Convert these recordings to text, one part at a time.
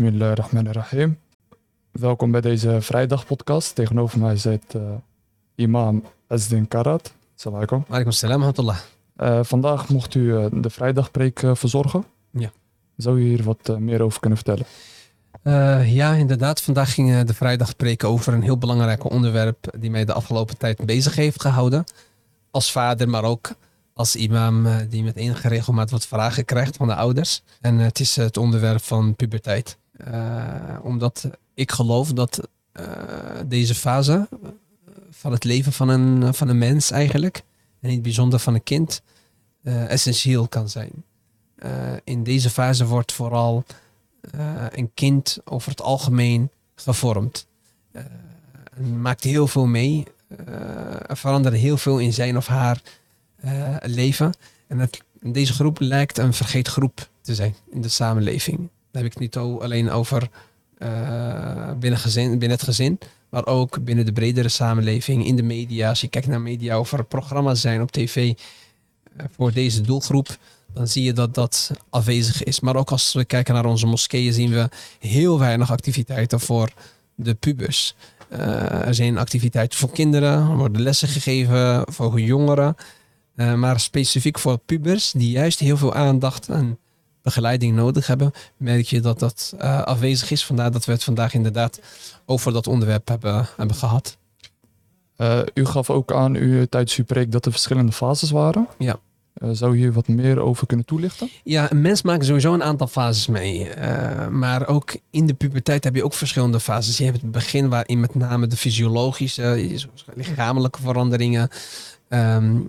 Bismillahirrahmanirrahim. Welkom bij deze vrijdagpodcast. Tegenover mij zit uh, imam Azdin Karat. Assalamu alaikum. Alaikum salam, alhamdulillah. Uh, vandaag mocht u uh, de vrijdagpreek verzorgen. Ja. Zou u hier wat meer over kunnen vertellen? ja, inderdaad. Vandaag ging de vrijdagpreek over een heel belangrijk onderwerp die mij de afgelopen tijd bezig heeft gehouden. Als vader, maar ook als imam die met enige regelmaat wat vragen krijgt van de ouders. En het is het onderwerp van puberteit. Omdat ik geloof dat deze fase van het leven van een, van een mens eigenlijk, en in het bijzonder van een kind, essentieel kan zijn. In deze fase wordt vooral een kind over het algemeen gevormd. maakt heel veel mee, er verandert heel veel in zijn of haar leven. En het, deze groep lijkt een vergeetgroep te zijn in de samenleving. Daar heb ik het niet alleen over binnen, gezin, binnen het gezin, maar ook binnen de bredere samenleving, in de media. Als je kijkt naar media, of er programma's zijn op tv eh, voor deze doelgroep, dan zie je dat dat afwezig is. Maar ook als we kijken naar onze moskeeën, zien we heel weinig activiteiten voor de pubers. Uh, er zijn activiteiten voor kinderen, er worden lessen gegeven voor jongeren. Maar specifiek voor pubers, die juist heel veel aandacht en begeleiding nodig hebben, merk je dat dat uh, afwezig is. Vandaar dat we het vandaag inderdaad over dat onderwerp hebben, hebben gehad. Uh, u gaf ook aan u, tijdens uw preek dat er verschillende fases waren. Ja. Uh, zou je hier wat meer over kunnen toelichten? Ja, een mens maakt sowieso een aantal fases mee. maar ook in de puberteit heb je ook verschillende fases. Je hebt het begin waarin met name de fysiologische, lichamelijke veranderingen um,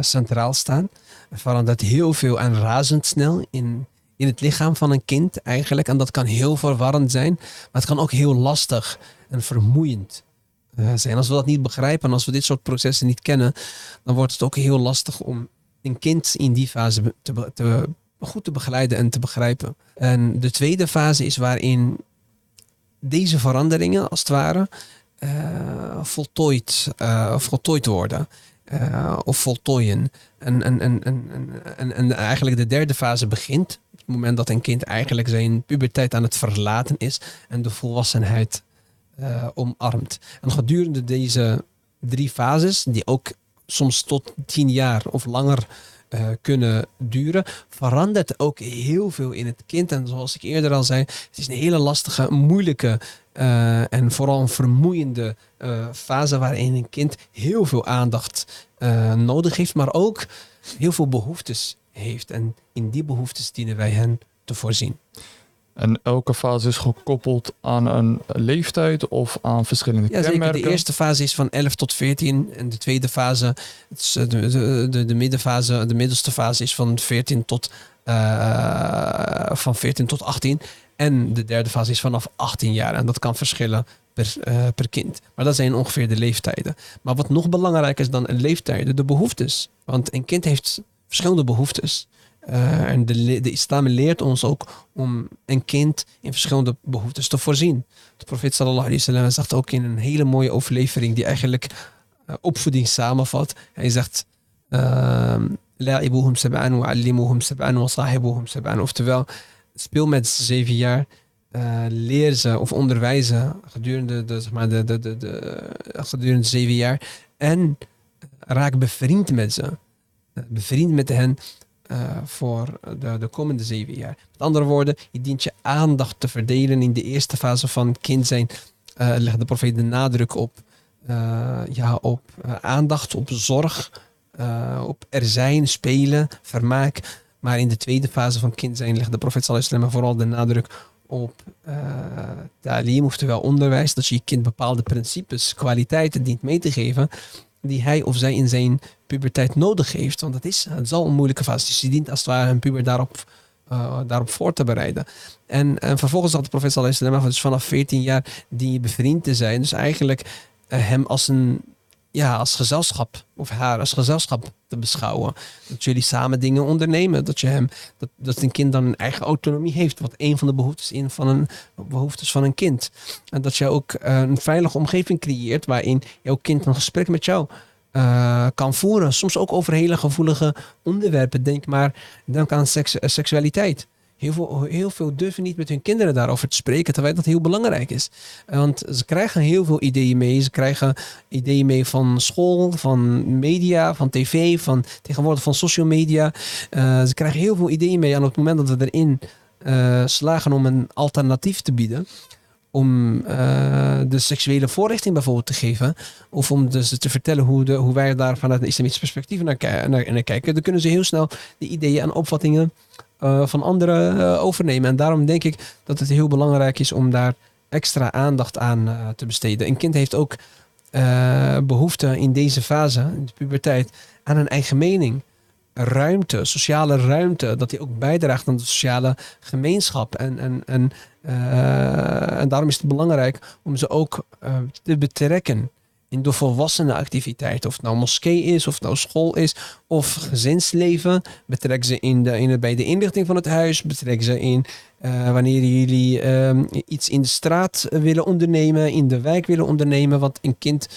centraal staan verandert heel veel en razendsnel in, in het lichaam van een kind eigenlijk. En dat kan heel verwarrend zijn, maar het kan ook heel lastig en vermoeiend uh, zijn. Als we dat niet begrijpen en als we dit soort processen niet kennen, dan wordt het ook heel lastig om een kind in die fase te, te, goed te begeleiden en te begrijpen. En de tweede fase is waarin deze veranderingen, als het ware, uh, voltooid, uh, voltooid worden uh, of voltooien. En, en, en, en, en, en eigenlijk de derde fase begint. Op het moment dat een kind eigenlijk zijn puberteit aan het verlaten is en de volwassenheid omarmt. En gedurende deze drie fases, die ook soms tot tien jaar of langer uh, kunnen duren, verandert ook heel veel in het kind. En zoals ik eerder al zei, het is een hele lastige, moeilijke uh, en vooral een vermoeiende uh, fase waarin een kind heel veel aandacht nodig heeft, maar ook heel veel behoeftes heeft. En in die behoeftes dienen wij hen te voorzien. En elke fase is gekoppeld aan een leeftijd of aan verschillende ja, kenmerken? Zeker. De eerste fase is van 11 tot 14 en de tweede fase, de, de, de, de middenfase, de middelste fase is van 14 tot, uh, van 14 tot 18. En de derde fase is vanaf 18 jaar. En dat kan verschillen per, uh, per kind. Maar dat zijn ongeveer de leeftijden. Maar wat nog belangrijker is dan een leeftijden, de behoeftes. Want een kind heeft verschillende behoeftes. Uh, en de, de islam leert ons ook om een kind in verschillende behoeftes te voorzien. De profeet sallallahu alaihi wasallam zegt ook in een hele mooie overlevering die eigenlijk uh, opvoeding samenvat. Hij zegt la'ibuhum sab'an wa allimuhum sab'an wa sahibuhum sab'an. Oftewel, speel met zeven jaar, uh, leer ze of onderwijzen gedurende de, zeg maar, de, de, de, de, gedurende zeven jaar en raak bevriend met ze. Bevriend met hen uh, voor de, de, komende zeven jaar. Met andere woorden, je dient je aandacht te verdelen in de eerste fase van kind zijn. Uh, legt de profeet de nadruk op, uh, ja, op aandacht, op zorg, op er zijn, spelen, vermaak. Maar in de tweede fase van kind zijn legt de profeet sallallahu vooral de nadruk op talim, oftewel onderwijs, dat je je kind bepaalde principes, kwaliteiten dient mee te geven die hij of zij in zijn puberteit nodig heeft. Want dat is, het zal een moeilijke fase. Dus je dient als het ware een puber daarop, uh, daarop voor te bereiden. En, en vervolgens had de profeet sallallahu dus vanaf 14 jaar die bevriend te zijn. Dus eigenlijk uh, hem als een ja, als gezelschap of haar als gezelschap te beschouwen. Dat jullie samen dingen ondernemen. Dat, je hem, dat, dat een kind dan een eigen autonomie heeft. Wat een van de behoeftes, in van een, behoeftes van een kind. En dat je ook uh, een veilige omgeving creëert waarin jouw kind een gesprek met jou uh, kan voeren. Soms ook over hele gevoelige onderwerpen. Denk maar denk aan seks, seksualiteit. Heel veel, heel veel durven niet met hun kinderen daarover te spreken, terwijl dat heel belangrijk is. Want ze krijgen heel veel ideeën mee. Ze krijgen ideeën mee van school, van media, van tv, van tegenwoordig van social media. Uh, ze krijgen heel veel ideeën mee. En op het moment dat we erin uh, slagen om een alternatief te bieden, om uh, de seksuele voorrichting bijvoorbeeld te geven. Of om dus te vertellen hoe, de, hoe wij daar vanuit een islamitisch perspectief naar, naar, naar, kijken. Dan kunnen ze heel snel de ideeën en opvattingen uh, van anderen uh, overnemen. En daarom denk ik dat het heel belangrijk is om daar extra aandacht aan te besteden. Een kind heeft ook behoefte in deze fase, in de puberteit, aan een eigen mening ruimte, sociale ruimte, dat hij ook bijdraagt aan de sociale gemeenschap. En, en, en, en daarom is het belangrijk om ze ook te betrekken in de volwassene activiteiten. Of het nou moskee is, of het nou school is, of gezinsleven. Betrek ze in de, in bij de inrichting van het huis. Betrek ze in uh, wanneer jullie iets in de straat willen ondernemen, in de wijk willen ondernemen. Want een kind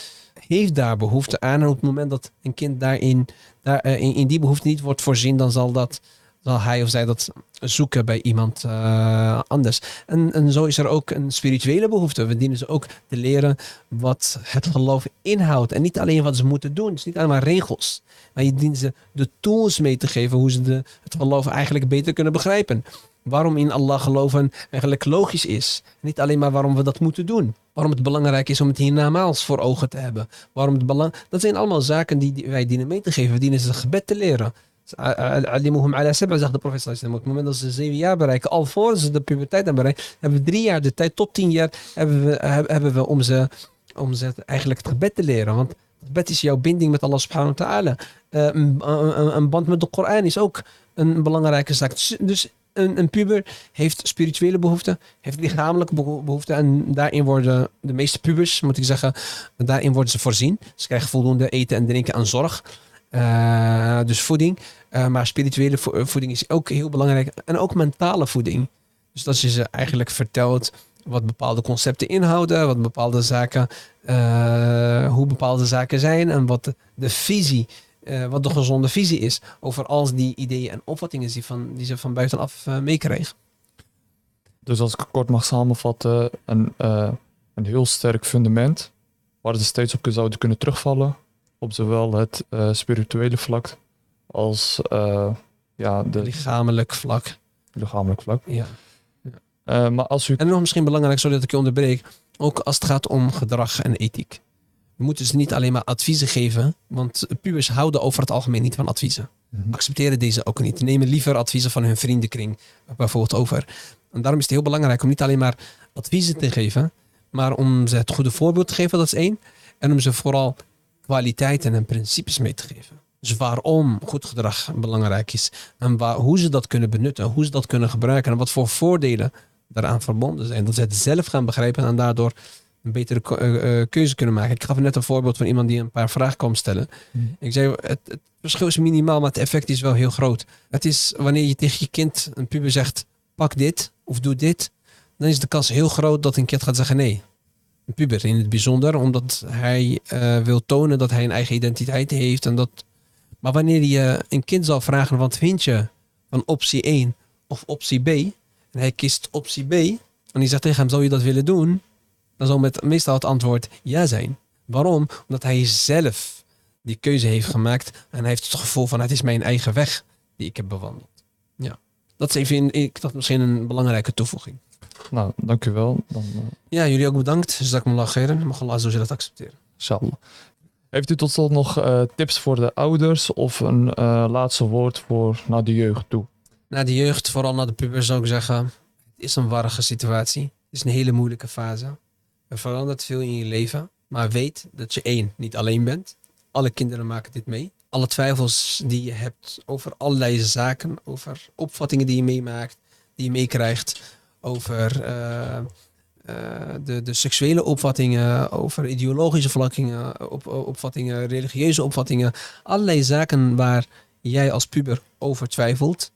heeft daar behoefte aan. En op het moment dat een kind daarin, daar, in, in, die behoefte niet wordt voorzien, dan zal, dat, zal hij of zij dat zoeken bij iemand uh, anders. En, en zo is er ook een spirituele behoefte. We dienen ze ook te leren wat het geloof inhoudt. En niet alleen wat ze moeten doen. Het is niet alleen maar regels. Maar je dient ze de tools mee te geven hoe ze de, het geloof eigenlijk beter kunnen begrijpen waarom in Allah geloven eigenlijk logisch is. Niet alleen maar waarom we dat moeten doen. Waarom het belangrijk is om het hiernamaals voor ogen te hebben. Waarom het belang... Dat zijn allemaal zaken die wij dienen mee te geven. We dienen ze gebed te leren. Alimuhum ala zegt de profeet Op het moment dat ze zeven jaar bereiken, al voor ze de puberteit hebben bereikt, hebben we drie jaar de tijd, tot tien jaar, hebben we, hebben we om, ze, om ze eigenlijk het gebed te leren. Want het gebed is jouw binding met Allah subhanahu wa ta'ala. Uh, een, een, een, band met de Koran is ook een belangrijke zaak. Dus, dus een, een puber heeft spirituele behoeften, heeft lichamelijke behoeften. En daarin worden de meeste pubers, moet ik zeggen, daarin worden ze voorzien. Ze krijgen voldoende eten en drinken en zorg. Uh, dus voeding. Uh, maar spirituele voeding is ook heel belangrijk. En ook mentale voeding. Dus dat je ze eigenlijk vertelt wat bepaalde concepten inhouden, wat bepaalde zaken, hoe bepaalde zaken zijn en wat de, visie wat de gezonde visie is over al die ideeën en opvattingen die, van, die ze van buitenaf meekregen. Dus als ik kort mag samenvatten, een, een heel sterk fundament waar ze steeds op zouden kunnen terugvallen, op zowel het spirituele vlak als ja, de lichamelijk vlak. Lichamelijk vlak. Ja. ja. maar als u... En nog misschien belangrijk, sorry dat ik je onderbreek, ook als het gaat om gedrag en ethiek. We moeten ze niet alleen maar adviezen geven, want pubers houden over het algemeen niet van adviezen. Mm Accepteren deze ook niet. Nemen liever adviezen van hun vriendenkring bijvoorbeeld over. En daarom is het heel belangrijk om niet alleen maar adviezen te geven, maar om ze het goede voorbeeld te geven, dat is één. En om ze vooral kwaliteiten en principes mee te geven. Dus waarom goed gedrag belangrijk is. En waar, hoe ze dat kunnen benutten, hoe ze dat kunnen gebruiken en wat voor voordelen daaraan verbonden zijn. Dat ze het zelf gaan begrijpen en daardoor een betere uh, keuze kunnen maken. Ik gaf net een voorbeeld van iemand die een paar vragen kwam stellen. Hmm. Ik zei, het, het, verschil is minimaal, maar het effect is wel heel groot. Het is wanneer je tegen je kind, een puber zegt, pak dit of doe dit, dan is de kans heel groot dat een kind gaat zeggen nee. Puber in het bijzonder, omdat hij uh, wil tonen dat hij een eigen identiteit heeft. En dat... Maar wanneer je een kind zal vragen, wat vind je van optie 1 of optie B? En hij kiest optie B, en die zegt tegen hem, zou je dat willen doen? dan zal met meestal het antwoord ja zijn. Waarom? Omdat hij zelf die keuze heeft gemaakt en hij heeft het gevoel van het is mijn eigen weg die ik heb bewandeld. Ja, dat is even, ik dacht misschien een belangrijke toevoeging. Nou, dank u wel. Dan, uh... Ja, jullie ook bedankt. Zakumullah khairan. Mag Allah zo dat accepteren. Inshallah. Heeft u tot slot nog uh, tips voor de ouders of een uh, laatste woord voor naar de jeugd toe? Naar de jeugd, vooral naar de pubers zou ik zeggen. Het is een warrige situatie. Het is een hele moeilijke fase. Er verandert veel in je leven. Maar weet dat je één, niet alleen bent. Alle kinderen maken dit mee. Alle twijfels die je hebt over allerlei zaken, over opvattingen die je meemaakt, die je meekrijgt, over uh, uh, de, de seksuele opvattingen, over ideologische vlakkingen, op, opvattingen, religieuze opvattingen. Allerlei zaken waar jij als puber over twijfelt.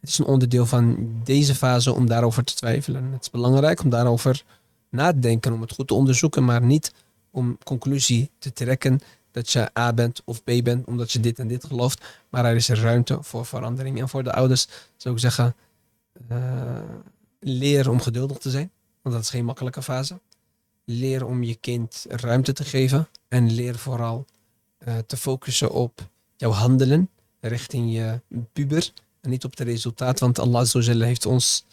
Het is een onderdeel van deze fase om daarover te twijfelen. Het is belangrijk om daarover nadenken, om het goed te onderzoeken, maar niet om conclusie te trekken dat je A bent of B bent, omdat je dit en dit gelooft. Maar er is ruimte voor verandering. En voor de ouders zou ik zeggen, eh, leer om geduldig te zijn, want dat is geen makkelijke fase. Leer om je kind ruimte te geven en leer vooral eh, te focussen op jouw handelen richting je puber en niet op het resultaat, want Allah heeft ons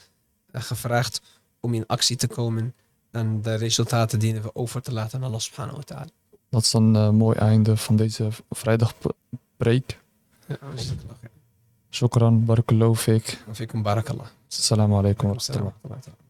eh, gevraagd om in actie te komen en de resultaten dienen we over te laten aan Allah subhanahu wa ta'ala. Dat is een eh, mooi einde van deze vrijdagpreek. Ja, Shukran, barakallahu fik. Fikum barakallah. Assalamu alaikum wa rahmatullah. Assalamu alaikum.